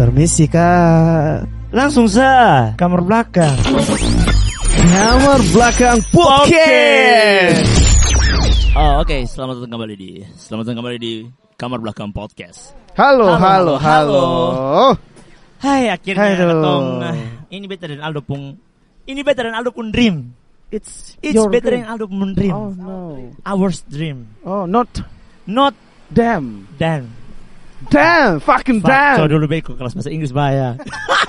Permisi kak. Langsung sa kamar belakang. Kamar belakang podcast. Oh oke, selamat datang kembali di selamat datang kembali di kamar belakang podcast. Halo, Halo, halo, halo. halo. Hai akhirnya Aduh. ketong ah, ini better dan Aldo pun ini better dan Aldo pun dream. It's, It's your better dream. than Aldo pun dream. Oh no. Ours dream, Oh not not damn. Dan. Damn, fucking Fuck, damn. so dulu beko kelas bahasa Inggris bahaya.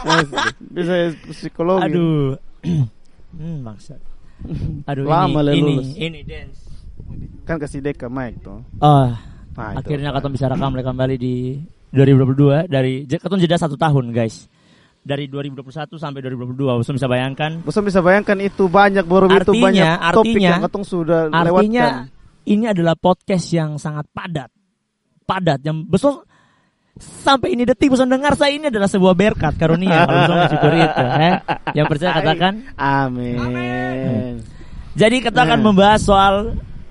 Bisa psikologi. Aduh. hmm, bangsat. Aduh Lama ini, ini, lulus. ini dance. Kan kasih deka mic tuh. Oh, Nah, itu. akhirnya Katon bisa rekam kembali di 2022 dari Katon jeda satu tahun guys. Dari 2021 sampai 2022, Bosan bisa bayangkan. Bosan bisa bayangkan itu banyak baru itu Artinya- banyak topik artinya- yang sudah Artinya lewatkan. ini adalah podcast yang sangat padat. Padat yang besok sampai ini detik bosan dengar saya ini adalah sebuah berkat karunia kalau bosan mensyukuri itu eh. Yang percaya katakan. Amin. Jadi kita akan Eh. membahas soal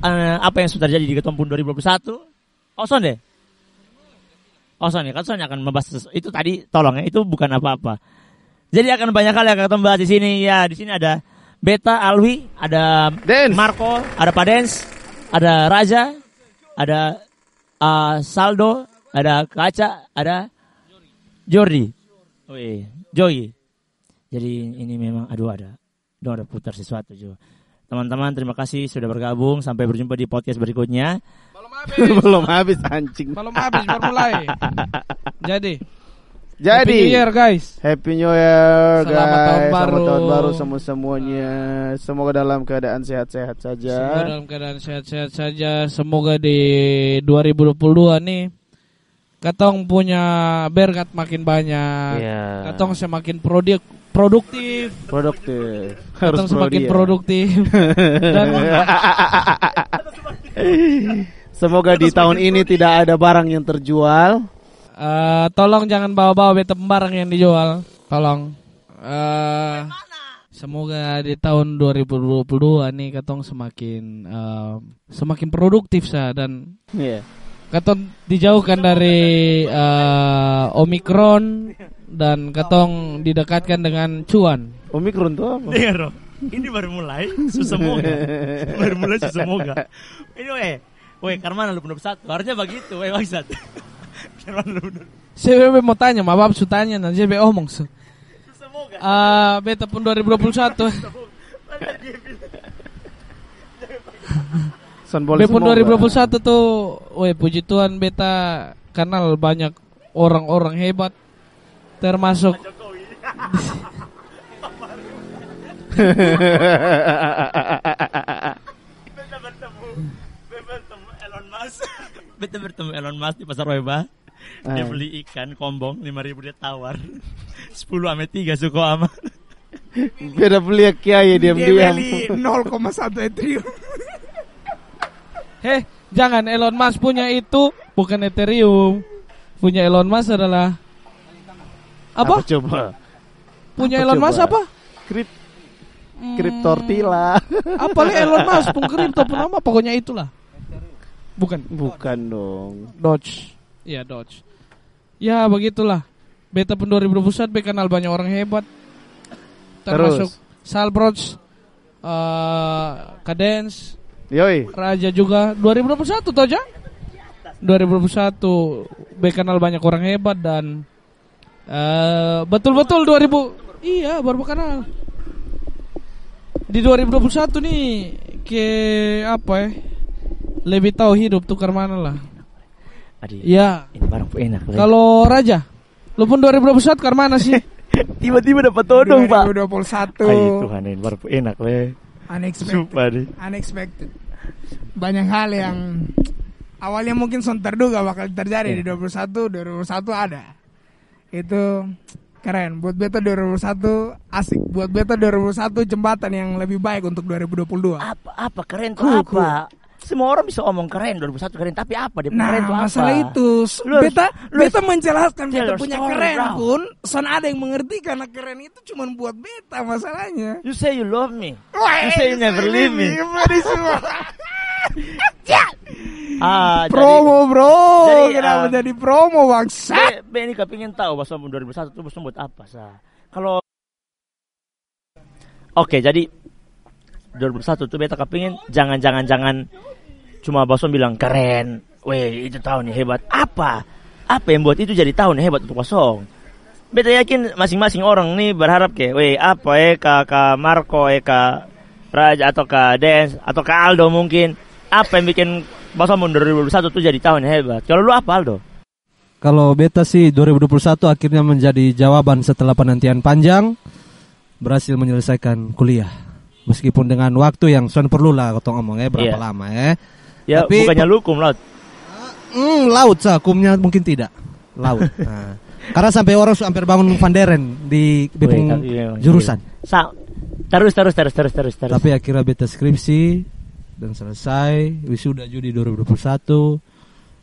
eh, apa yang sudah terjadi di Ketumpun 2021. Oson deh. Oson ya, kan Son akan membahas itu tadi tolong ya, itu bukan apa-apa. Jadi akan banyak hal yang akan kita bahas di sini. Ya, di sini ada Beta, Alwi, ada Dance. Marco, ada Padens, ada Raja, ada uh, Saldo, ada Kaca, ada Jordi. Wih, Joy. Jadi ini memang aduh ada. Dong ada putar sesuatu juga. Teman-teman terima kasih sudah bergabung sampai berjumpa di podcast berikutnya. Belum habis. Belum habis anjing. Belum habis baru mulai. Jadi, Happy Jadi New Year guys. Happy New Year Selamat guys. tahun Selamat baru. tahun baru semua semuanya. Semoga dalam keadaan sehat-sehat saja. Semoga dalam keadaan sehat-sehat saja. Semoga di 2022 nih Katong punya berkat makin banyak. Iya. Katong semakin produk produktif. Produktif. Katong semakin dia. produktif. Dan Semoga di tahun ini tidak ada barang yang terjual. eh, tolong jangan bawa-bawa beta barang yang dijual. Tolong. Eh semoga di tahun 2022 nih katong semakin eh, semakin produktif sa dan Iya. Katong dijauhkan dari eh, Omikron dan katong didekatkan dengan cuan. Omikron tuh apa? Dengar dong. Ini baru mulai sesemoga. baru mulai sesemoga. Ini weh. Weh, Karmana lu benar satu. Harusnya begitu, weh bangsat. Karmana lu benar. Saya mau tanya, ma bab su tanya nanti saya omong su. Sesemoga. Eh, beta pun 2021. Semoga. 2021 tuh, weh puji Tuhan beta kenal banyak orang-orang hebat termasuk Beta bertemu, beta bertemu Elon Musk. Beta bertemu Elon Musk di pasar Weba. Dia Ah. beli ikan kombong 5000 dia tawar. 10 ame 3 suko ama. Beda beli kiai diam-diam. 0,1 Ethereum. Heh, jangan Elon Musk punya itu bukan Ethereum. Punya Elon Musk adalah apa? coba? Punya Apa Elon coba? Musk apa? Krip Hmm, kriptortila. Apa lah Elon Musk pun kripto pun apa pokoknya itulah. Bukan Bukan dong. Dodge. Iya Dodge. Ya begitulah. Beta pun 2021 be kenal banyak orang hebat. Termasuk Terus? Salbrots, eh Cadence, Yoi. Raja juga 2021 toh ja? 2021 be kenal banyak orang hebat dan eh betul-betul 2000 iya baru kenal. Di 2021 nih ke apa ya? Lebih tahu hidup tukar mana lah. Adi, Ya, ini barang enak. Kalau Raja, lu pun 2021 tukar mana sih? tiba-tiba dapat todong, Pak. 2021. Ay, Tuhan ini baru enak, le. Unexpected. Sumpah deh. Unexpected. Banyak hal yang awalnya mungkin son terduga bakal terjadi di 21, 2021 ada. Itu keren. Buat beta 2021 asik. Buat beta 2021 jembatan yang lebih baik untuk 2022. Apa apa keren tuh apa? Semua orang bisa omong keren 2021 keren, tapi apa dia Nah, keren tuh apa? masalah itu Lu beta lu beta menjelaskan beta punya story, keren bro. pun son ada yang mengerti karena keren itu cuma buat beta masalahnya. You say you love me. Wah, You say you never leave me. Semua. Ah, jadi- promo bro. jadi, Kenapa ah, jadi promo bangsa? Be, be ini kepingin tahu Bambun 2001 itu buat apa sa? Kalau Oke, jadi 2001 tuh beta kepingin jangan jangan jangan cuma Bos Bambun bilang keren. Weh, itu tahun yang hebat. Apa? Apa yang buat itu jadi tahun yang hebat untuk kosong? Beta yakin masing-masing orang nih berharap ke, weh apa eh ka, ka Marco eh ka Raja atau ka Dance atau ka Aldo mungkin apa yang bikin Bos Bambun 2021 tuh jadi tahun yang hebat? Kalau lu apa Aldo? Kalau beta sih 2021 akhirnya menjadi jawaban setelah penantian panjang berhasil menyelesaikan kuliah. Meskipun dengan waktu yang sudah perlu lah kau ngomong ya berapa Iya. lama ya. Ya Tapi- bukannya lukum laut. Hmm, laut sah, hukumnya mungkin tidak. Laut. Nah, karena sampai orang hampir bangun Van Deren di Bepung tapi memang jurusan. Sa terus terus terus terus terus terus. Tapi akhirnya beta skripsi dan selesai wisuda Juni 2021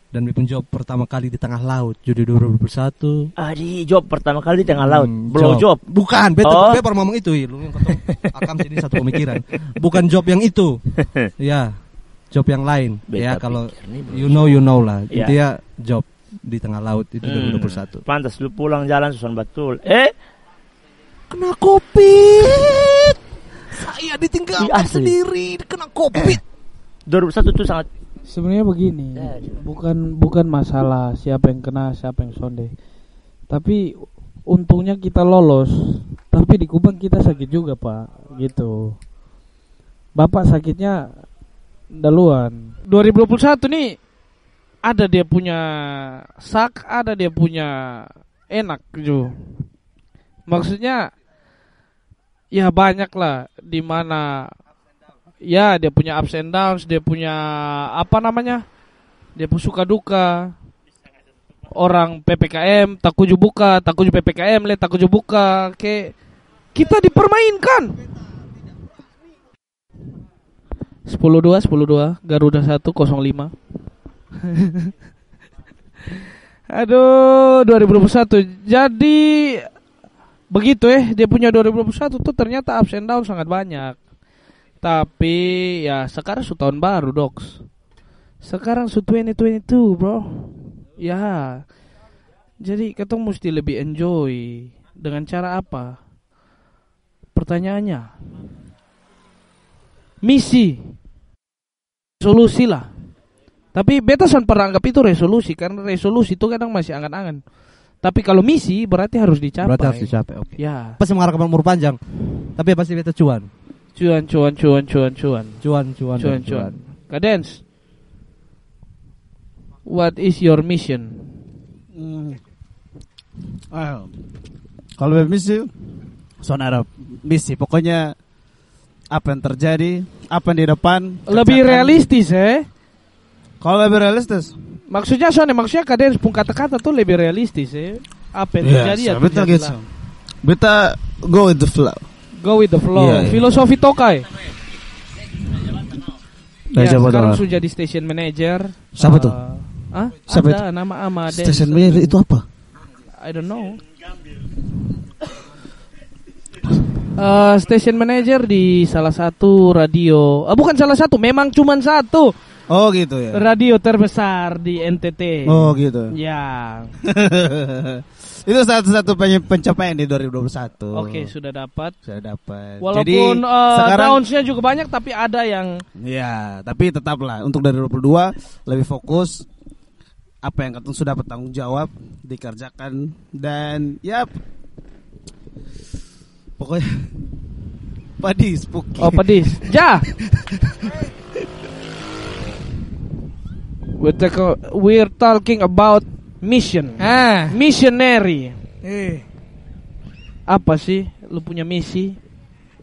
dan Bepung job pertama kali di tengah laut Juni 2021. ah di job pertama kali di tengah laut, Hmm, blow job. Bukan, beta Oh. ngomong itu, lu yang akam sini satu pemikiran. Bukan job yang itu. ya, job yang lain. Beta ya kalau you know you know lah. Ya. Intinya job di tengah laut itu Hmm, 2021. Pantas lu pulang jalan susun betul. Eh, Kena covid. Saya ditinggalkan Ih, asli. sendiri kena covid. 2001 tuh sangat Sebenarnya begini, Ya, bukan bukan masalah siapa yang kena, siapa yang sonde. Tapi untungnya kita lolos, tapi di Kubang kita sakit juga, Pak. Gitu. Bapak sakitnya duluan. 2021 nih ada dia punya sak, ada dia punya enak, Ju. Maksudnya ya banyak lah di mana ya dia punya ups and downs, dia punya apa namanya? Dia suka duka. Orang PPKM takuju buka, takuju PPKM le takuju buka, ke kita dipermainkan. 10-2, 10-2, Garuda 105. Aduh, 2021. Jadi begitu eh, dia punya 2021 tuh ternyata ups and down sangat banyak. Tapi ya sekarang su tahun baru, Docs. Sekarang su 2022, Bro. Ya. Jadi kita mesti lebih enjoy dengan cara apa? Pertanyaannya. Misi. Solusi lah. Tapi beta san pernah anggap itu resolusi karena resolusi itu kadang masih angan-angan. Tapi kalau misi berarti harus dicapai. Berarti harus dicapai. Oke. Ya. Pasti mengharapkan umur panjang. Tapi pasti beta cuan. Cuan cuan cuan cuan cuan. Cuan, cuan, Cuan cuan. Kadens. What is your mission? Hmm. Ah, Kalau misi, soalnya ada misi. Pokoknya apa yang terjadi, apa yang di depan. Lebih kerjakan. realistis eh. Kalau lebih realistis, Maksudnya soalnya maksudnya kadens pun kata-kata tuh lebih realistis eh. Apa yang terjadi ya betul gitu. Beta go with the flow. Go with the flow. Iya, iya. Filosofi Tokai. Nah, Ya, sekarang sudah jadi station manager. Siapa Eh, tuh? Ah, Siapa ada nama Ama Dens. Station manager itu apa? I don't know. Eh, station manager di salah satu radio. Ah, bukan salah satu, memang cuman satu Oh gitu ya. radio terbesar di NTT. Oh gitu. Ya. itu satu-satu pen- pencapaian di 2021. Oke, sudah dapat. Sudah dapat. Walaupun Jadi eh, sekarang juga banyak tapi ada yang ya, tapi tetaplah untuk dari 2022 lebih fokus apa yang katong sudah bertanggung jawab dikerjakan dan ya pokoknya padi spooky. Oh, pedis. Ja. We're, talk- we're talking about mission. Ah, Missionary. eh, Apa sih? Lu punya misi?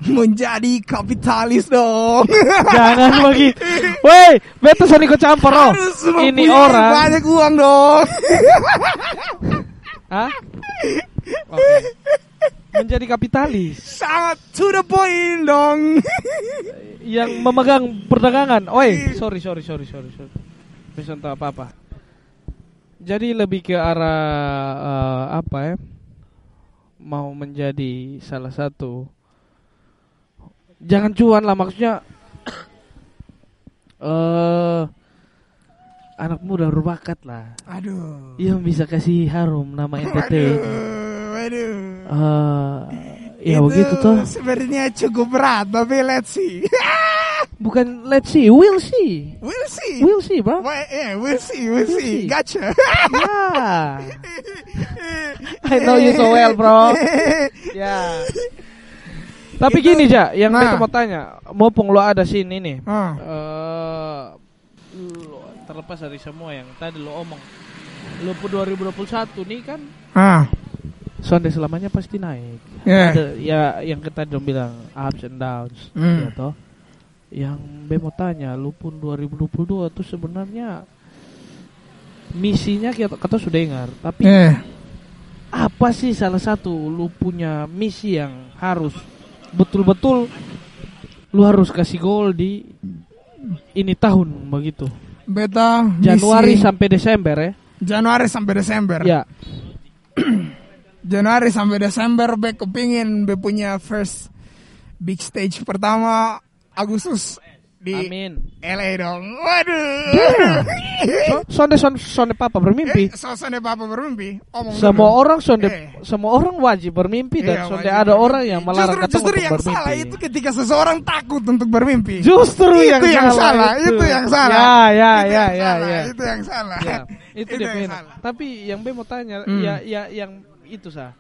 Menjadi kapitalis dong. Jangan begitu. Woi, beta sani ikut campur oh. Harus Ini orang. banyak uang dong. Hah? Oke. Menjadi kapitalis Sangat to the point dong. yang memegang perdagangan. Oi, sorry sorry sorry sorry sorry. Bisa entah apa-apa. Jadi lebih ke arah eh, apa ya? Mau menjadi salah satu Jangan cuan lah maksudnya eh anak muda berbakat lah. Aduh. Yang bisa kasih harum nama NTT. Waduh. Eh, ya Itu begitu toh. Sebenarnya cukup berat, tapi let's see. Bukan let's see, we'll see. we'll see. We'll see, bro. Why, yeah, we'll see, we'll see. see. Gotcha. Yeah. I know you so well, bro. Ya. Tapi Itu- gini, Ja, yang Nah. mau tanya, mumpung lo ada sini nih. Eh lo- terlepas dari semua yang tadi lo omong. Lo pun 2021 nih kan ah, Sonde selamanya pasti naik. yeah. Ada ya yang kita dong bilang ups and downs, Hmm. ya toh. Yang be mau tanya, lu pun 2022 tuh sebenarnya misinya kita, kita sudah dengar, tapi Yeah. apa sih salah satu lu punya misi yang harus betul-betul lu harus kasih gol di ini tahun begitu. Beta Januari misi- sampai Desember ya. Januari sampai Desember. Ya. Januari sampai Desember be kepingin be punya first big stage pertama Agustus di Amin. LA dong. Waduh. So, sonde sonde sonde papa bermimpi. Eh, Suasana papa bermimpi. Omong Semua dulu. orang sonde Eh. semua orang wajib bermimpi dan Iya, sonde wajib ada bermimpi. orang yang melarang justru, justru untuk yang bermimpi. salah itu ketika seseorang takut untuk bermimpi. Justru Itu yang, yang salah, itu yang salah. Ya, ya, Itu ya, ya, salah, ya. Itu yang salah. Ya, itu, Itu dia yang salah. Tapi yang B mau tanya, Hmm. ya, ya, yang itu sah.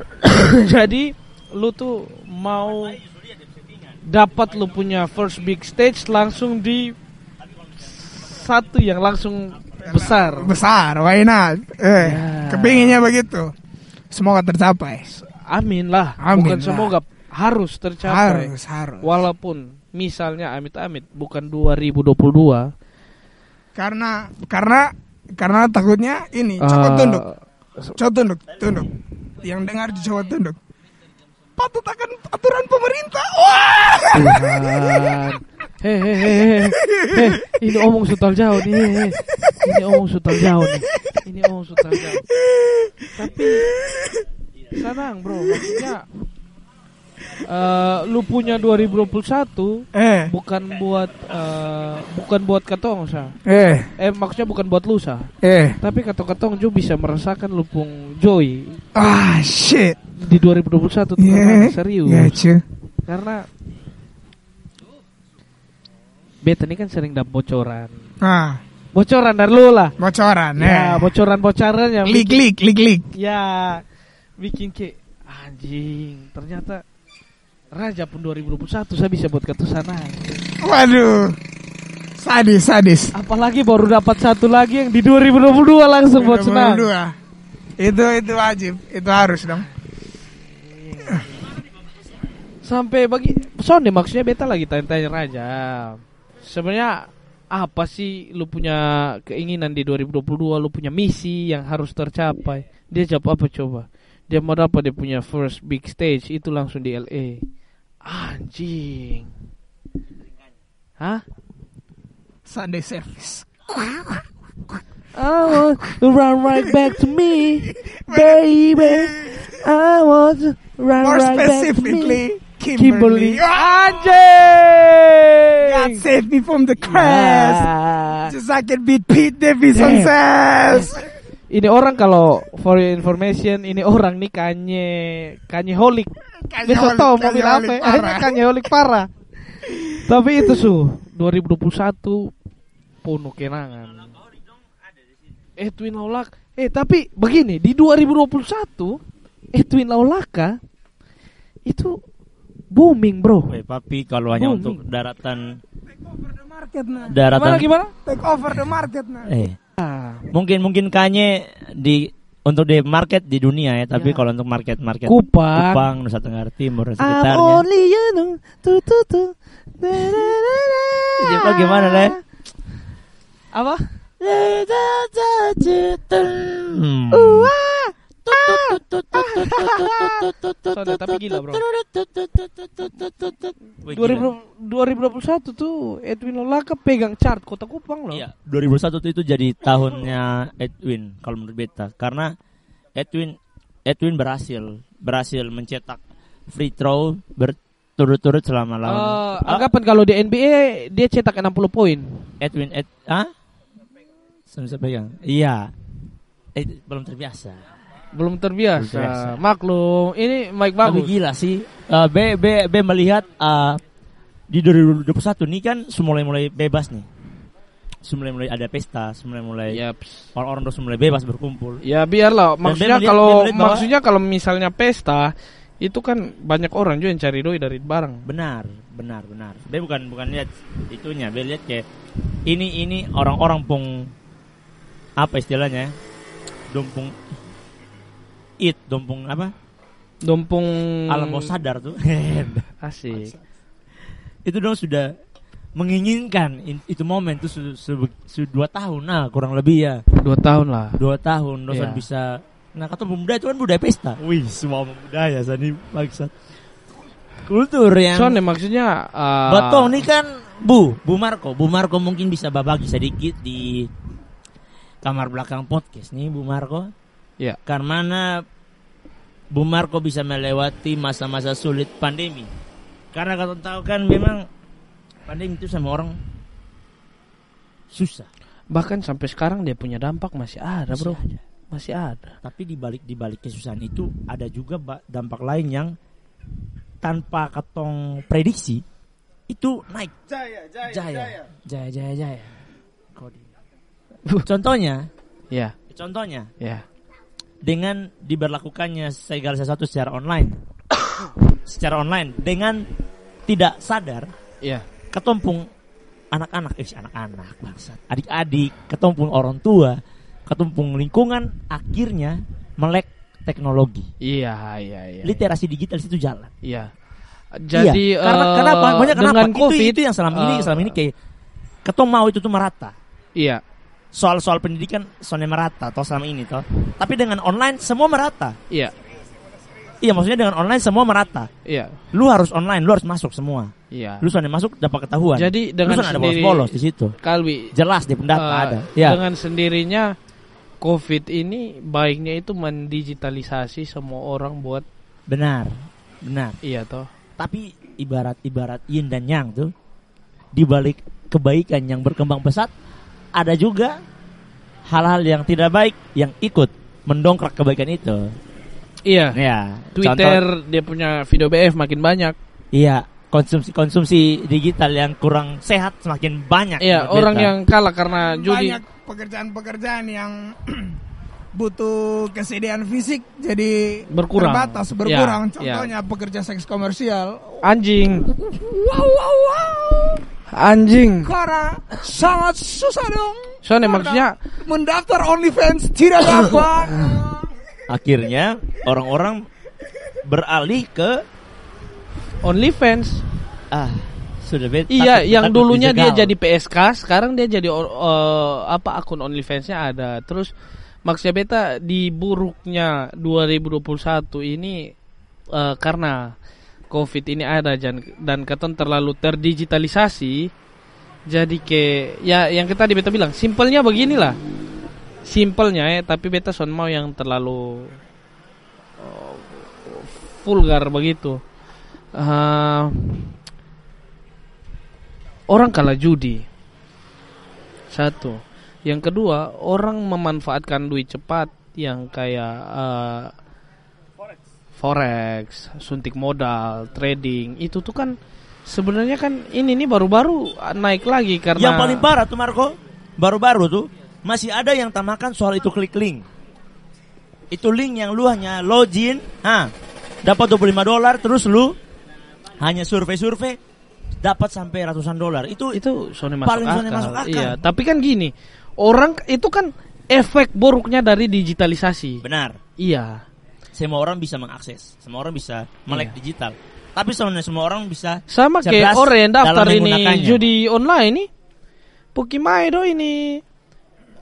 Jadi lu tuh mau dapat lu punya first big stage langsung di satu yang langsung besar. Besar, why not? Eh, Ya. kepinginnya begitu. Semoga tercapai. Amin lah, Amin bukan lah. semoga harus tercapai. Harus, harus. Walaupun misalnya amit-amit bukan 2022 Karena karena karena takutnya ini coba eh, tunduk, coba tunduk, tunduk. Yang dengar coba tunduk. Patut akan aturan pemerintah. Wah. Hei, ini omong sutal jauh nih, ini omong sutal jauh nih, ini omong sutal jauh. Tapi senang bro, maksudnya eh, lu punya 2021 Eh, bukan buat eh, bukan buat katong sa, eh, eh maksudnya bukan buat lu sa, eh. tapi katong-katong juga bisa merasakan lupung joy Ah, shit. di 2021 tuh Yeah. serius. Ya, cuy. Karena beta ini kan sering dapat bocoran. Ah, Bocoran dari lu lah. bocoran. Ya, eh. bocoran-bocoran yang Lik, bikin, lik, lik, lik. ya bikin ke anjing. Ternyata Raja pun 2021 saya bisa buat ke sana. Waduh. Sadis, sadis. Apalagi baru dapat satu lagi yang di 2022 langsung buat senang. 2022. Itu itu wajib, itu harus dong. Sampai bagi Sonde maksudnya beta lagi tanya-tanya Raja. Sebenarnya apa sih lu punya keinginan di 2022 lu punya misi yang harus tercapai dia jawab apa coba dia mau dapat dia punya first big stage itu langsung di LA anjing hah Sunday service. I want to run right back to me baby I want to run More right back to me specifically, Kimberly Kimberly. Ah, God anjing save me from the crash. Ya. Just I can beat Pete Davidson Damn. Ini orang kalau for your information ini orang nih kanye kanye holik. Besok tahu mau bilang apa? ya? Kanye holik parah. Tapi itu su 2021 penuh kenangan. Edwin Laulak. Eh tapi begini di 2021 Edwin Laulaka itu booming bro. Weh, tapi kalau hanya Booming. untuk daratan Take over the market nah. Gimana daratan gimana? Take over the market nah. eh mungkin mungkin kanye di untuk di market di dunia ya, tapi Ya. kalau untuk market market Kupang. Kupang, Nusa Tenggara Timur dan sekitarnya. only you know, tu tu tu. Siapa gimana, Le? Apa? Hmm. Soalnya tapi gila bro. Wih, gila. 2000 2021 tuh Edwin Lolaka pegang chart Kota Kupang loh. Iya, 2001 tuh itu jadi tahunnya Edwin kalau menurut beta karena Edwin Edwin berhasil berhasil mencetak free throw ber- turut-turut selama lawan. Eh, Ah, anggapan kalau di NBA dia cetak 60 poin. Edwin Ed, ah? Bisa pegang. Iya. Eh, belum terbiasa. Belum terbiasa. Terbiasa. Maklum, ini Mike Tapi bagus. gila sih. Eh, B, B, B melihat eh, di 2021 nih kan mulai mulai bebas nih. Mulai mulai ada pesta, mulai mulai Yaps. orang-orang udah mulai bebas berkumpul. Ya biarlah. Maksudnya melihat- kalau maksudnya kalau misalnya pesta itu kan banyak orang juga yang cari doi dari barang. Benar, benar, benar. Dia bukan bukan lihat itunya, dia lihat kayak ini ini orang-orang pung apa istilahnya? Dompung it, dompung apa? Dompung Alam bawah sadar tuh. asik. itu dong sudah menginginkan in- itu momen tuh su, su- su- dua tahun nah kurang lebih ya Dua tahun lah. dua tahun dosen Iya. bisa nah kata pemuda itu kan budaya pesta wih semua budaya sani maksud kultur yang Soalnya maksudnya uh, Betul nih kan Bu, Bu Marco, Bu Marco mungkin bisa babagi sedikit di kamar belakang podcast nih Bu Marco. Ya. Karena Bu Marco bisa melewati masa-masa sulit pandemi. Karena kalian tahu kan memang pandemi itu sama orang susah. bahkan sampai sekarang dia punya dampak masih ada, Masih Bro. ada. Masih ada. Tapi di balik di balik kesusahan itu ada juga dampak lain yang tanpa katong prediksi itu naik Jaya, jaya, Jaya. Jaya Jaya Jaya. Kode. Contohnya, Ya, contohnya ya. Dengan diberlakukannya segala sesuatu secara online. secara online dengan tidak sadar Ya. ketumpung anak-anak, eh anak-anak bangsat, adik-adik, ketumpung orang tua, ketumpung lingkungan akhirnya melek teknologi. Iya, iya, iya. Literasi digital itu jalan. Iya. Jadi iya. karena eh, kenapa? Banyak kenapa? dengan Itu- COVID itu, yang selama ini eh, selama ini kayak ketong mau itu tuh merata. Iya. Soal-soal pendidikan soalnya merata toh selama ini toh. Tapi dengan online semua merata. Iya. Iya maksudnya dengan online semua merata. Iya. Lu harus online, lu harus masuk semua. Iya. Lu soalnya masuk dapat ketahuan. Jadi lu dengan soalnya ada sendiri bolos-bolos di situ. Kalwi Jelas di pendata eh, ada. Ya. dengan sendirinya COVID ini baiknya itu mendigitalisasi semua orang buat Benar. Benar. iya toh. Tapi ibarat ibarat yin dan yang tuh di balik kebaikan yang berkembang pesat ada juga hal-hal yang tidak baik yang ikut mendongkrak kebaikan itu. Iya. Ya. Twitter dia punya video BF makin banyak. Iya, konsumsi konsumsi digital yang kurang sehat semakin banyak. Iya, orang beta. yang kalah karena judi. banyak pekerjaan-pekerjaan yang butuh kesediaan fisik jadi Berkurang. terbatas berkurang Ya, contohnya pekerja seks komersial Anjing. wow wow wow Anjing. karena sangat susah dong Soalnya Karena maksudnya mendaftar OnlyFans tidak dapat akhirnya orang-orang beralih ke OnlyFans. ah sudah bet Iya, takut- yang takut dulunya dia jadi PSK, sekarang dia jadi eh, apa akun OnlyFans-nya ada. Terus maksudnya beta di buruknya 2021 ini eh, karena COVID ini ada dan dan keton terlalu terdigitalisasi. Jadi ke ya yang kita di beta bilang simpelnya beginilah. Simpelnya ya, tapi beta son mau yang terlalu eh, vulgar begitu. Eh, orang kalah judi. Satu. Yang kedua, orang memanfaatkan duit cepat yang kayak eh, forex, suntik modal, trading. Itu tuh kan sebenarnya kan ini nih baru-baru naik lagi karena Yang paling parah tuh Marco, baru-baru tuh masih ada yang tamakan soal itu klik link. Itu link yang lu hanya login, ha, dapat 25 dolar terus lu hanya survei-survei dapat sampai ratusan dolar. Itu itu Sony masuk Paling akal. Sony masuk akal. Iya, tapi kan gini, orang itu kan efek buruknya dari digitalisasi. benar. Iya. Semua orang bisa mengakses, semua orang bisa melek Iya. digital. Tapi sebenarnya semua orang bisa Sama kayak orang yang daftar ini judi online nih. Pokimaido ini.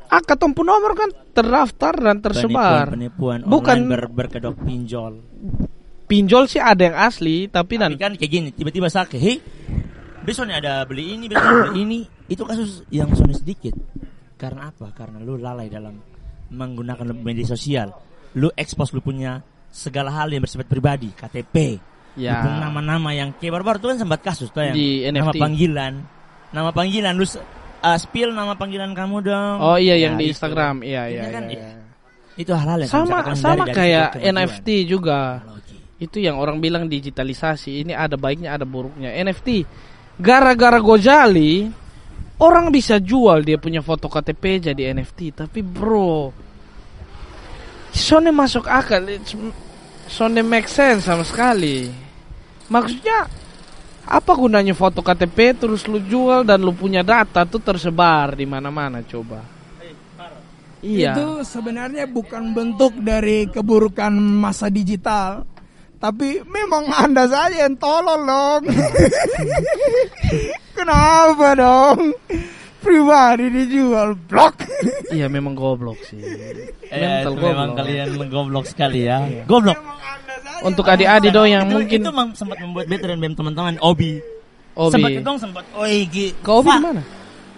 Ah, ketemu nomor kan terdaftar dan tersebar. penipuan, penipuan Bukan- online ber, berkedok pinjol. Pinjol sih ada yang asli, tapi dan Tapi kan kayak gini, tiba-tiba sakit, hei, besok ada beli ini, besok beli ini. Itu kasus yang sedikit. Karena apa? Karena lu lalai dalam menggunakan media sosial. Lu expose lu punya segala hal yang bersifat pribadi, KTP, Ya. Nama-nama yang kayak baru-baru tuh kan sempat kasus tuh yang Di nama NFT. panggilan. Nama panggilan lu uh, spill nama panggilan kamu dong. Oh iya Ya, yang di itu. Instagram. Iya iya Ini kan iya. i- Itu hal-hal yang Sama sama dari kayak. NFT juga. Teknologi. Itu yang orang bilang digitalisasi. Ini ada baiknya ada buruknya. NFT gara-gara Gojali orang bisa jual dia punya foto KTP jadi NFT. Tapi bro, Sony masuk akal. It's- Sony make sense sama sekali. Maksudnya apa gunanya foto KTP terus lu jual dan lu punya data tuh tersebar di mana-mana coba. Iya. Itu sebenarnya bukan bentuk dari keburukan masa digital. Tapi memang Anda saja yang tolol dong. Kenapa dong? Pribadi dijual blok. Iya memang goblok sih. Eh, Mental itu memang goblok. kalian menggoblok sekali ya. Goblok. Memang. Untuk adik-adik dong yang itu, mungkin itu mem- sempat membuat beta dan BEM teman-teman Obi. Obi. Sempat itu sempat oi gi. Kau Obi mana?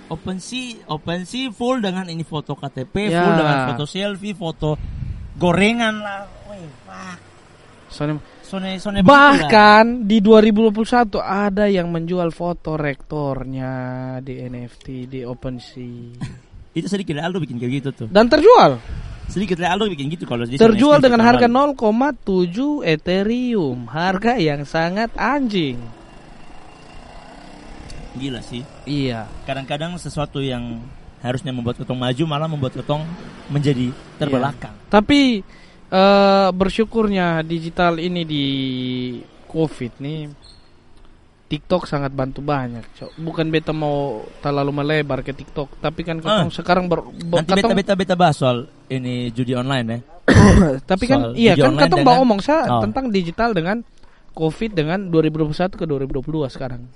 Open sea, open sea full dengan ini foto KTP, Ya. full dengan foto selfie, foto gorengan lah. Woi, fuck. Soalnya Sone sone begitu lah. bahkan di 2021 ada yang menjual foto rektornya di NFT di OpenSea itu sedikit Aldo bikin kayak gitu tuh. dan terjual. Sedikit Aldo bikin gitu kalau Terjual dengan harga Aldo. 0,7 Ethereum, harga yang sangat anjing. Gila sih. Iya. Kadang-kadang sesuatu yang harusnya membuat ketong maju malah membuat ketong menjadi terbelakang. Tapi eh, bersyukurnya digital ini di COVID nih TikTok sangat bantu banyak. Cok. Bukan beta mau terlalu melebar ke TikTok, tapi kan Ah. sekarang ber, ber- Nanti beta ketong- beta beta bahas soal ini judi online ya. tapi kan soal iya kan dengan- mau ngomong saya Oh. tentang digital dengan COVID dengan 2021 ke 2022 sekarang.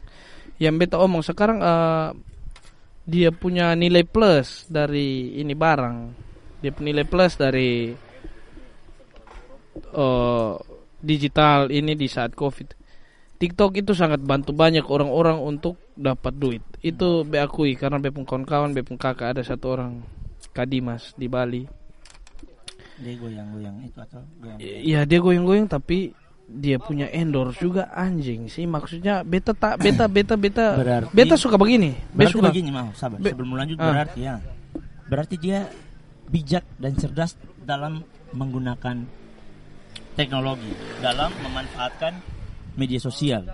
Yang beta omong sekarang eh, dia punya nilai plus dari ini barang. Dia punya nilai plus dari eh, digital ini di saat COVID. TikTok itu sangat bantu banyak orang-orang untuk dapat duit. Itu be akui karena be kawan-kawan, be kakak ada satu orang Kadimas di Bali. Dia goyang-goyang itu atau goyang. Iya dia goyang-goyang tapi dia punya endorse juga anjing sih maksudnya beta tak beta beta beta Berarti- beta suka begini beta Berarti suka begini mau sabar Be- sebelum lanjut Ah. berarti ya. Berarti dia bijak dan cerdas dalam menggunakan teknologi dalam memanfaatkan media sosial.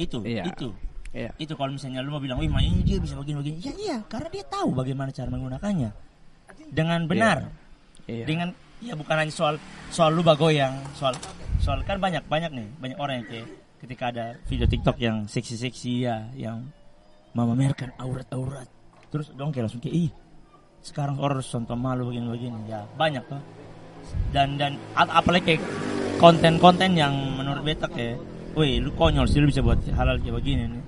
Itu, Iya. itu. Iya. Itu kalau misalnya lu mau bilang, "Wih, ini dia bisa begini-begini." Ya iya, karena dia tahu bagaimana cara menggunakannya. Dengan benar. Iya. Dengan ya bukan hanya soal soal lu bagoyang, soal soal kan banyak banyak nih, banyak orang yang kayak ketika ada video TikTok yang seksi-seksi ya, yang memamerkan aurat-aurat. Terus dong kayak langsung kayak ih sekarang orang harus contoh malu begini-begini ya banyak tuh dan dan apalagi kayak konten-konten yang menurut beta kayak wih lu konyol sih lu bisa buat halal kayak begini nih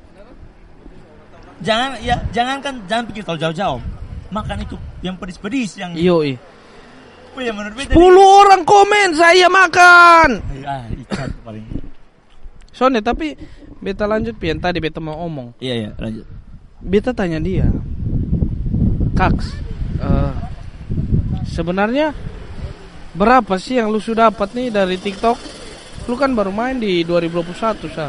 jangan ya jangan kan jangan pikir terlalu jauh-jauh makan itu yang pedis-pedis yang Iyo, wih, yang menurut beta 10 orang komen saya makan. ah ikan paling Soalnya tapi beta lanjut pian tadi beta mau omong. iya iya lanjut Beta tanya dia. Kaks, eh, sebenarnya berapa sih yang lu sudah dapat nih dari TikTok? Lu kan baru main di 2021, Sa.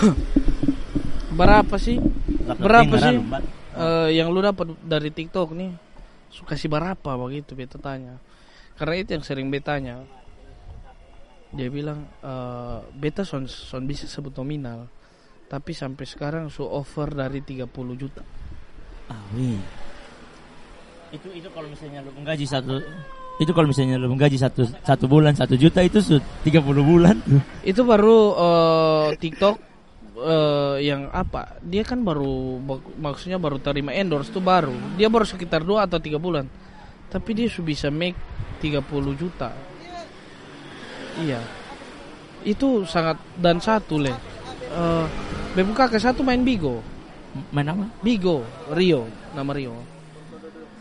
berapa sih? Berapa sih eh, yang lu dapat dari TikTok nih? Suka sih berapa begitu beta tanya. Karena itu yang sering betanya. Dia bilang eh, beta son son bisa sebut nominal. Tapi sampai sekarang su offer dari 30 juta. wih itu itu kalau misalnya lu menggaji satu itu kalau misalnya lu menggaji satu satu bulan satu juta itu su 30 bulan Itu baru eh, TikTok eh, yang apa? Dia kan baru maksudnya baru terima endorse tuh baru. Dia baru sekitar 2 atau tiga bulan. Tapi dia sudah bisa make 30 juta. Iya. Itu sangat dan satu le. Eh BMK ke satu main Bigo. main apa Bigo, Rio, nama Rio.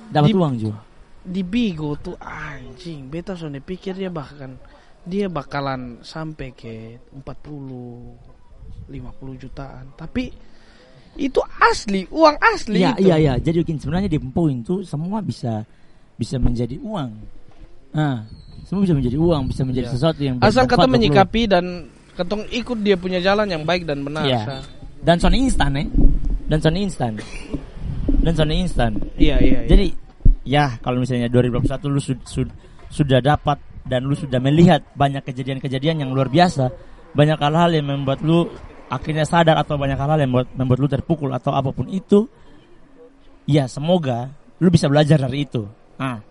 Dapat uang juga Di Bigo tuh anjing, beta soalnya pikir dia bahkan dia bakalan sampai ke 40 50 jutaan. Tapi itu asli, uang asli Iya itu. iya iya. Jadi bikin sebenarnya di poin itu semua bisa bisa menjadi uang. Nah, Semua bisa menjadi uang, bisa menjadi Iya. sesuatu yang Asal kata menyikapi dan ketong ikut dia punya jalan yang baik dan benar. Sa. Dan sound instan ya. Dan sound instan. Dan sound instan. Iya, iya, iya. Jadi ya kalau misalnya 2021 lu sud- sud- sudah dapat dan lu sudah melihat banyak kejadian-kejadian yang luar biasa, banyak hal-hal yang membuat lu akhirnya sadar atau banyak hal-hal yang membuat, membuat lu terpukul atau apa pun itu, ya semoga lu bisa belajar dari itu. Ah,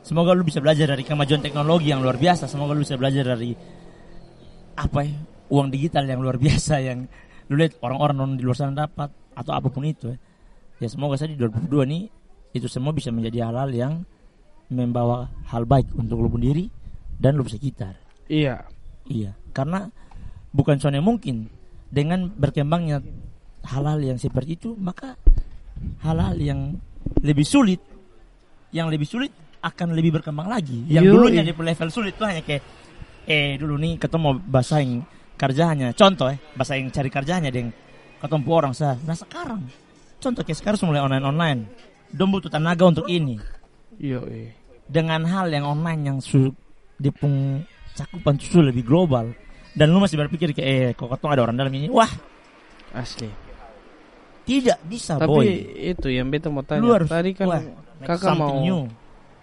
semoga lu bisa belajar dari kemajuan teknologi yang luar biasa. Semoga lu bisa belajar dari apa ya uang digital yang luar biasa yang lu lihat orang-orang non di luar sana dapat atau apa pun itu ya. Ya semoga saja di 2022 nih itu semua bisa menjadi hal-hal yang membawa hal baik untuk lu sendiri dan lu sekitar. Iya. Iya, karena bukan soalnya mungkin dengan berkembangnya hal-hal yang seperti itu maka hal-hal yang lebih sulit yang lebih sulit akan lebih berkembang lagi. Yang Yoi. dulunya di level sulit tuh hanya kayak eh dulu nih ketemu mau basahin kerjanya. Contoh eh basahin cari kerjanya deng ketemu orang sah. Nah sekarang contoh kayak sekarang mulai online online. Dong butuh tenaga untuk ini Iya, iya. dengan hal yang online yang su dipung cakupan su lebih global dan lu masih berpikir kayak eh kok ketemu ada orang dalam ini wah Asli. tidak bisa Tapi boy itu yang beta mau tanya. Lu harus- Tadi kan wah, kakak mau new.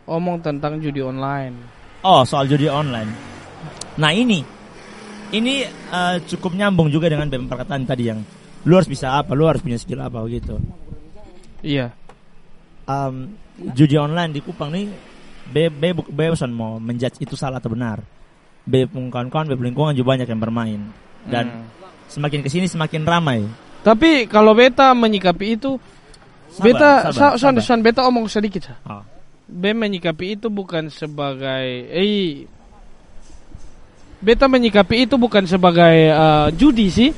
omong tentang judi online. oh soal judi online nah ini ini eh, cukup nyambung juga dengan perkataan tadi yang lu harus bisa apa lu harus punya skill apa gitu Iya. Em, judi online di Kupang nih B B buk- B bukan mau menjudge itu salah atau benar B pun kawan-kawan B lingkungan juga banyak yang bermain dan Hmm. semakin ke sini semakin ramai Tapi kalau beta menyikapi itu Sabar, beta sabar, sa- sabar. son, beta omong sedikit sa. Oh. B menyikapi itu bukan sebagai eh beta menyikapi itu bukan sebagai eh, judi sih.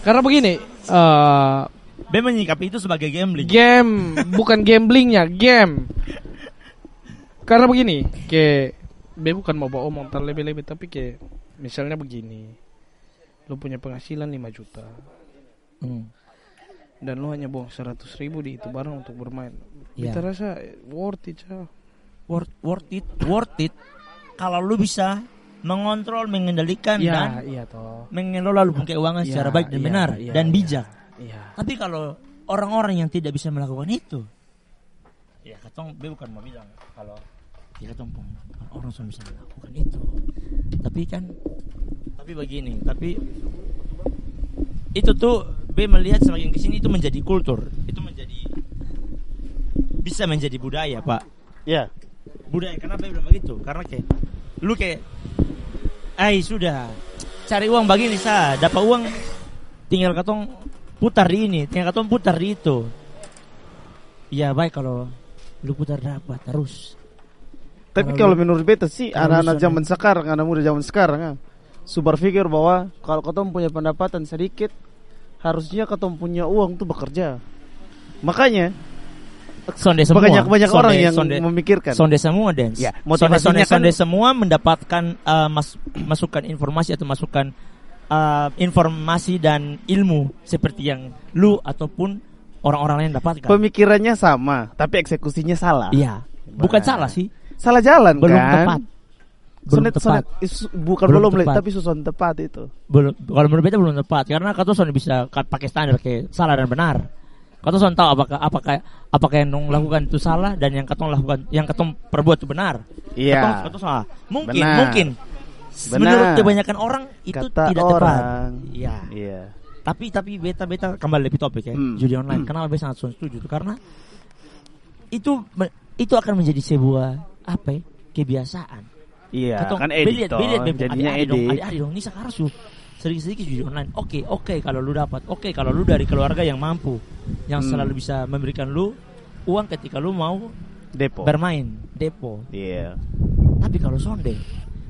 Karena begini, eh B menyikapi itu sebagai gambling. game bukan gamblingnya, game. Karena begini, ke B bukan mau bawa omong terlebih-lebih tapi ke misalnya begini. Lu punya penghasilan 5 juta Hmm. dan lu hanya buang 100 ribu di itu barang untuk bermain. Iya. Beta rasa eh, worth it, Sa. Worth, worth it, worth it. Kalau lu bisa mengontrol, mengendalikan Iya, dan iya toh. mengelola lu punya keuangan Iya, secara baik dan iya, benar iya, dan iya. bijak. Iya. Tapi kalau orang-orang yang tidak bisa melakukan itu, ya katong B bukan mau bilang kalau ya katong pun orang semua bisa melakukan itu. Tapi kan, tapi begini, tapi itu tuh B melihat semakin ke sini itu menjadi kultur, itu menjadi bisa menjadi budaya pak. Ya. budaya kenapa dia bilang begitu karena kayak lu kayak ay sudah. Cari uang begini sa dapat uang tinggal katong putar di ini. Tinggal katong putar di itu. Ya baik kalau lu putar dapat terus. Tapi Kalau kalau menurut beta sih anak-anak zaman sekarang, anak muda zaman sekarang ah, su berpikir bahwa kalau ketemu punya pendapatan sedikit, harusnya ketemu punya uang tuh bekerja. Makanya sonde semua banyak banyak Sonde- orang yang sonde, memikirkan. sonde semua dance Ya, sonde, motivasinya sonde, sonde kan- semua mendapatkan uh, mas- masukan informasi atau masukan uh, informasi dan ilmu seperti yang lu ataupun orang-orang lain dapatkan Pemikirannya sama, tapi eksekusinya salah. Iya, bukan Nah. salah sih, Salah jalan belum kan? tepat. Belum Sonet- tepat. sonet- bukan Belum belum, tepat. tapi susun tepat itu. Belum kalau menurut beta belum tepat karena kata son bisa ka- pakai standar kayak salah dan benar. Kata son tahu apakah apakah apakah yang dong lakukan itu salah dan yang katong lakukan yang katong perbuat itu benar. Iya. Katong, katong salah. Mungkin Benar. mungkin Benar. menurut kebanyakan orang itu Kata tidak tepat. orang. Iya. Iya. Tapi tapi beta beta kembali lebih topik ya Hmm. judi online. Hmm. Kenapa beta sangat setuju tuh karena itu itu akan menjadi sebuah apa ya kebiasaan. Iya, Katong, kan edit beliat, beliat, jadinya dong, edit. adik-adik dong, ini sekarang sedikit-sedikit judi online. Oke, oke kalau lu dapat. Oke kalau lu dari keluarga yang mampu, yang Hmm. selalu bisa memberikan lu uang ketika lu mau Depo. bermain, depo. Iya. Tapi kalau sonde,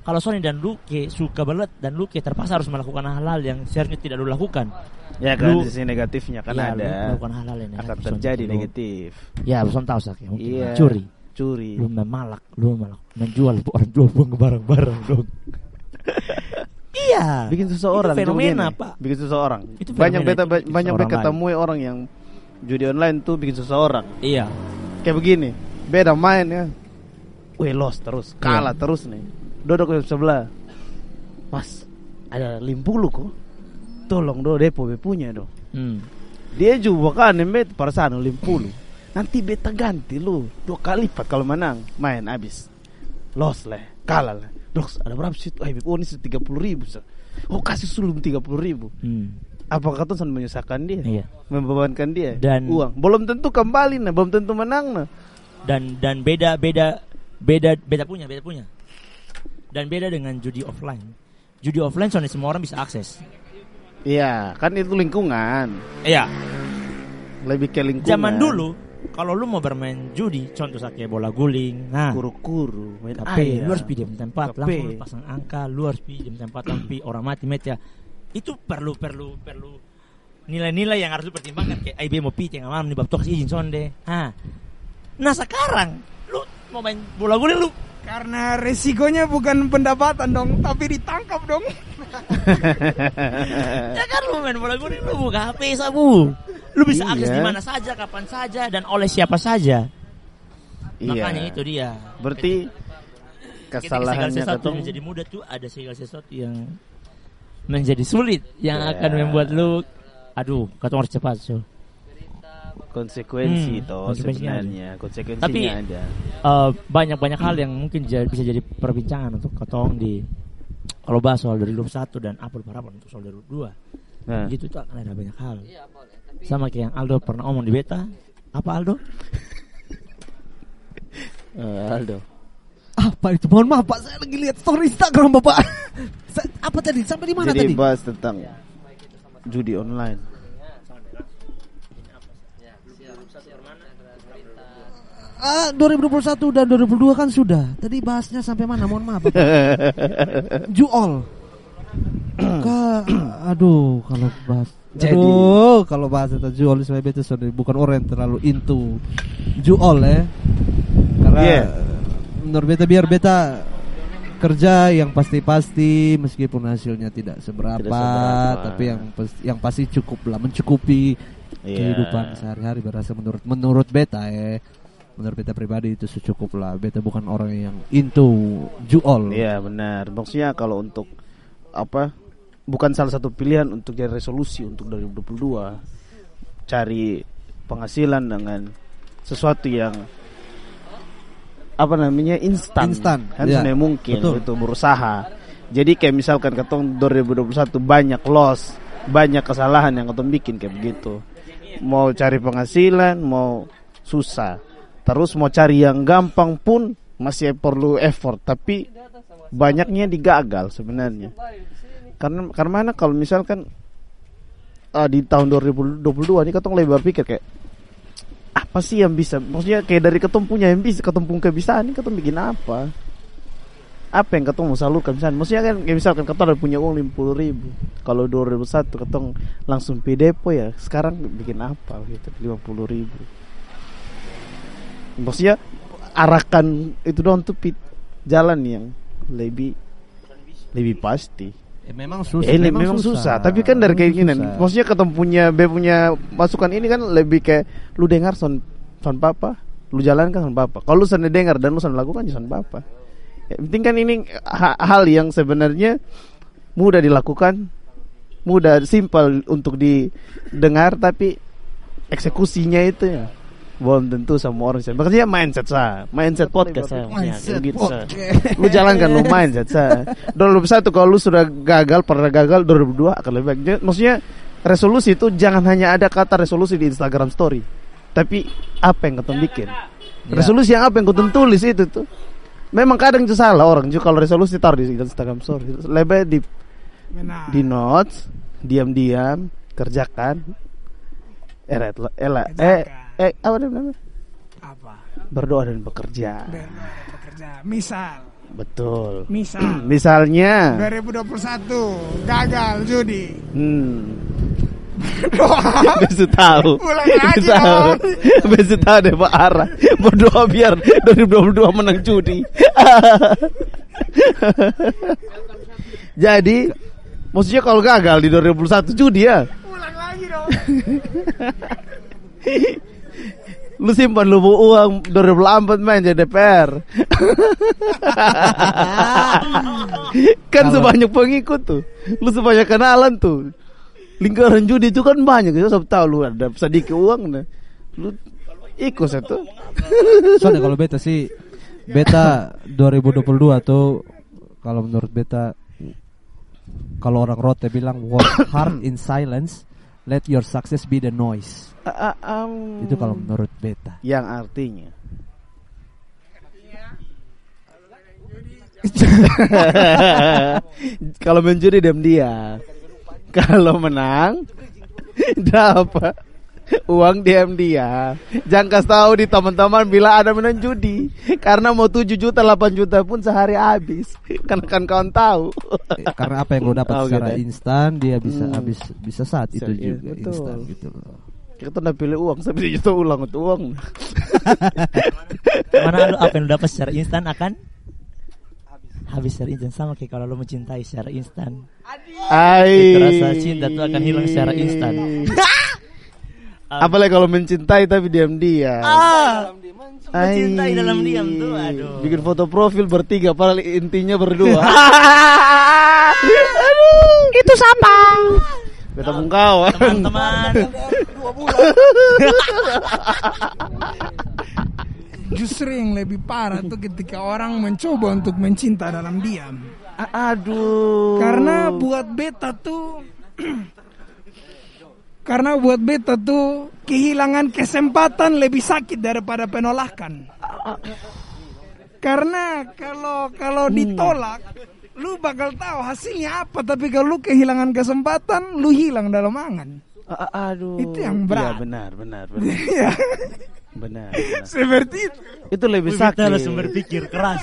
kalau sonde dan lu kayak suka belet dan lu kayak terpaksa harus melakukan hal-hal yang seharusnya tidak lu lakukan. Ya kan Lu- sisi negatifnya kan Ya, ada. melakukan hal-hal yang Akan negatif, terjadi sonde. Lu- negatif. Ya, lu tahu sak ya, mungkin Iya. curi. Curi. Lu memalak, lu memalak, menjual orang jual buang barang-barang dong. iya. Bikin susah orang Itu fenomena. Pak. Bikin susah orang. Itu banyak beta itu bikin banyak beta orang ketemui orang yang judi online tuh bikin susah orang. Iya. Kayak begini. Beda main ya. Wih lost terus, kalah Iya. terus nih. di sebelah. Mas, ada limpulu kok. Tolong do depo be punya do. Hmm. Dia juga kan bet perasaan limpulu. Nanti beta ganti lu dua kali lipat kalau menang main habis. Los lah, kalah lah. Dok, ada berapa sih? Eh, oh ini tiga puluh ribu. Sir. Oh kasih sulum tiga puluh ribu. Hmm. Apakah kau menyusahkan dia? Iya. Membebankan dia Dan- uang. Belum tentu kembali nah, belum tentu menang nah. Dan dan beda beda beda beda punya beda punya. Dan beda dengan judi offline. Judi offline soalnya semua orang bisa akses. Iya, kan itu lingkungan. Iya. Lebih ke lingkungan. Zaman dulu kalau lu mau bermain judi, contoh saja kayak bola guling, nah kuru-kuru, main air. lu harus pinjam tempat, KP. langsung lu pasang angka, lu harus pinjam tempat, tapi orang mati mati ya. Itu perlu perlu perlu nilai-nilai yang harus lu pertimbangkan kayak IB mau pitch yang malam nih bab kasih izin sonde. Nah, nah sekarang lu mau main bola guling lu Karena resikonya bukan pendapatan dong, tapi ditangkap dong. ya kan lu main bola guling lu buka HP sabu. Lu bisa akses Iya. di mana saja, kapan saja dan oleh siapa saja. Iya. Makanya itu dia. Berarti kesalahannya ketong menjadi mudah tuh ada segala sesuatu yang menjadi sulit yang Ya. akan membuat lu aduh katong harus cepat so. konsekuensi Hmm, toh konsekuensinya sebenarnya konsekuensinya Tapi- ada. Eh, banyak-banyak hal yang mungkin ja- bisa jadi perbincangan untuk katong di kalau bahas soal dari 21 dan apa harapan untuk soal dari 22 Nah, gitu tuh akan ada banyak hal sama kayak yang Aldo pernah omong di beta apa Aldo eh, Aldo. Apa itu? Mohon maaf Pak, saya lagi lihat story Instagram Bapak. Apa tadi? Sampai di mana Jadi tadi? bahas tentang judi online. Ah, 2021 dan 2022 kan sudah. Tadi bahasnya sampai mana? Mohon maaf. Bapak. Juol. Aduh, kalau bahas Jadi- Aduh, kalau bahas tentang juol saya itu sudah bukan orang yang terlalu into juol ya. Karena Iya. menurut beta biar beta kerja yang pasti-pasti meskipun hasilnya tidak seberapa, Tidak seberapa. tapi yang yang pasti cukup lah mencukupi Iya. kehidupan sehari-hari berasa menurut menurut beta ya menurut beta pribadi itu secukup lah beta bukan orang yang into juol Iya benar. Maksudnya kalau untuk apa? Bukan salah satu pilihan untuk jadi resolusi untuk 2022 cari penghasilan dengan sesuatu yang apa namanya instan. Instan, Kan iya. sebenarnya mungkin Betul. itu berusaha. Jadi kayak misalkan ketong 2021 banyak loss, banyak kesalahan yang ketong bikin kayak begitu. Mau cari penghasilan, mau susah. Terus mau cari yang gampang pun masih perlu effort, tapi banyaknya digagal sebenarnya. Karena karena mana? Kalau misalkan ah, di tahun 2022 ini ketong lebih berpikir kayak apa sih yang bisa? Maksudnya kayak dari ketong punya yang bisa ketong punya kebiasaan ini ketong bikin apa? Apa yang ketong mau salurkan misalnya? Maksudnya kan kayak misalkan ketong ada punya uang 50 ribu. Kalau 2001 ketong langsung pi depo ya sekarang bikin apa gitu? 50 ribu. Maksudnya arahkan itu doang tuh jalan yang lebih lebih pasti memang susah Eh, memang, susah. Tapi kan dari keinginan, maksudnya ketemu punya B punya masukan ini kan lebih kayak lu dengar son son papa, lu jalankan son papa. Kalau lu sana dengar dan lu sana lakukan ya son papa. Ya, penting kan ini ha- hal yang sebenarnya mudah dilakukan, mudah simpel untuk didengar tapi eksekusinya itu ya belum tentu semua orang bisa. Makanya mindset saya, mindset podcast saya, maksudnya, kayak gitu saya. Lu jalankan lu mindset saya. 2021 kalau lu sudah gagal pernah gagal 2002 akan lebih baik. Jadi, Maksudnya resolusi itu jangan hanya ada kata resolusi di Instagram story, tapi apa yang kau bikin. Resolusi yang apa yang kau tulis itu tuh. Memang kadang itu salah orang juga kalau resolusi taruh di Instagram story. Lebih di di notes, diam-diam kerjakan. Eh, eh, lah, eh, apa namanya? Apa? Berdoa dan bekerja. Berdoa bekerja. Misal, Betul. misal Misalnya, 2021 gagal judi. hmm, Doa. besok tahu. Besok tahu. Besok tahu deh Pak Ara. Berdoa biar 2022 menang judi. Jadi, maksudnya kalau gagal di 2021 judi ya. Ulang lagi dong. Lu simpan lu uang 2004 main jadi DPR. kan sebanyak pengikut tuh. Lu sebanyak kenalan tuh. Lingkaran judi itu kan banyak. Ya, saya tahu lu ada sedikit uang nah. Lu ikut satu. Soalnya kalau beta sih beta 2022 tuh kalau menurut beta kalau orang rote bilang work hard in silence, let your success be the noise. Ah, ah, am. Itu kalau menurut beta. yang artinya kalau menjudi diam dia kalau menang dapat uang diam dia jangan kasih tahu di teman-teman bila ada menang judi karena mau 7 juta 8 juta pun sehari habis kan kan kawan tahu Karena apa yang lo dapat Oh, secara gitu instan dia bisa Hmm. habis bisa saat itu Iya, juga betul. instan gitu loh. kita udah pilih uang sampai juta ulang untuk uang Mana lu apa yang lu dapat secara instan akan habis secara instan sama kayak kalau lu mencintai secara instan. Ai. Itu rasa cinta tuh akan hilang secara instan. Apalagi kalau mencintai tapi diam-diam. Ah, Ai. mencintai dalam diam tuh, aduh. Bikin foto profil bertiga, padahal intinya berdua. Itu siapa? Beta kawan. Teman-teman, Justru yang lebih parah tuh ketika orang mencoba untuk mencinta dalam diam. Aduh. Karena buat beta tuh Karena buat beta tuh kehilangan kesempatan lebih sakit daripada penolakan. Karena kalau kalau ditolak lu bakal tahu hasilnya apa tapi kalau lu kehilangan kesempatan lu hilang dalam angan. A- aduh. Itu yang Iya, berat. benar, benar, benar. Ya, benar, benar. seperti itu. Itu lebih sakit. langsung berpikir keras.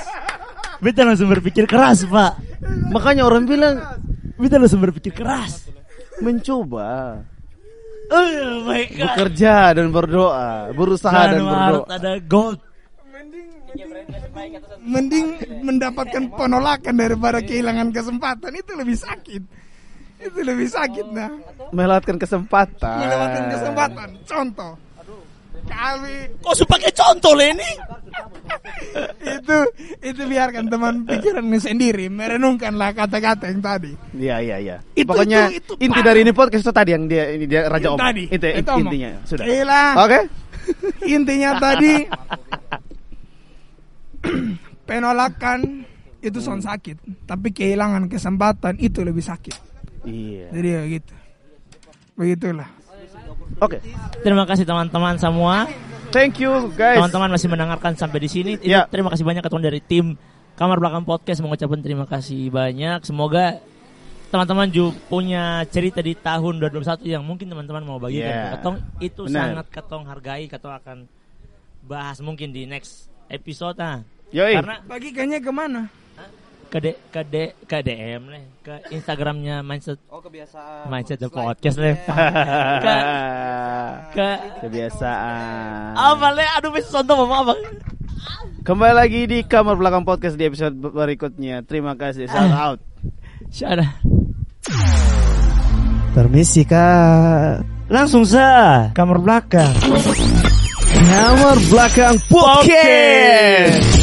Beta langsung berpikir keras, Pak. Makanya orang bilang Beta langsung berpikir keras. mencoba Oh my god. bekerja dan berdoa, berusaha dan harus berdoa. ada gold. Mending mendapatkan penolakan daripada kehilangan kesempatan itu lebih sakit. Itu lebih sakit nah. Melewatkan kesempatan. Melewatkan kesempatan. Contoh. Kami Kok suka pakai contoh Leni? itu itu biarkan teman pikirannya sendiri merenungkanlah kata-kata yang tadi. Iya iya iya. Itu- Pokoknya itu- itu inti parah. dari ini podcast itu tadi yang dia ini dia raja om. tadi. Itu, Itu omong. intinya sudah. Oke. Intinya tadi penolakan itu son sakit, tapi kehilangan kesempatan itu lebih sakit. Iya. Jadi ya gitu. Begitulah. Oke. Terima kasih teman-teman semua. Thank you guys. Teman-teman masih mendengarkan sampai di sini. Itu Ya. Terima kasih banyak teman dari tim Kamar Belakang Podcast mengucapkan terima kasih banyak. Semoga teman-teman juga punya cerita di tahun 2021 yang mungkin teman-teman mau bagikan Yeah. ke Ketong itu Benar. sangat Ketong hargai, Ketong akan bahas mungkin di next episode nah. Yoi. Karena Bagikannya ke mana? Ke D, ke D, ke DM nih, ke Instagramnya mindset Oh kebiasaan. mindset the podcast nih. ke ke kebiasaan. apa le? Aduh, bisa contoh mama apa? Kembali lagi di kamar belakang podcast di episode berikutnya. Terima kasih. Shout out. Syara. Permisi kak. Langsung sa kamar belakang. Kamar belakang podcast.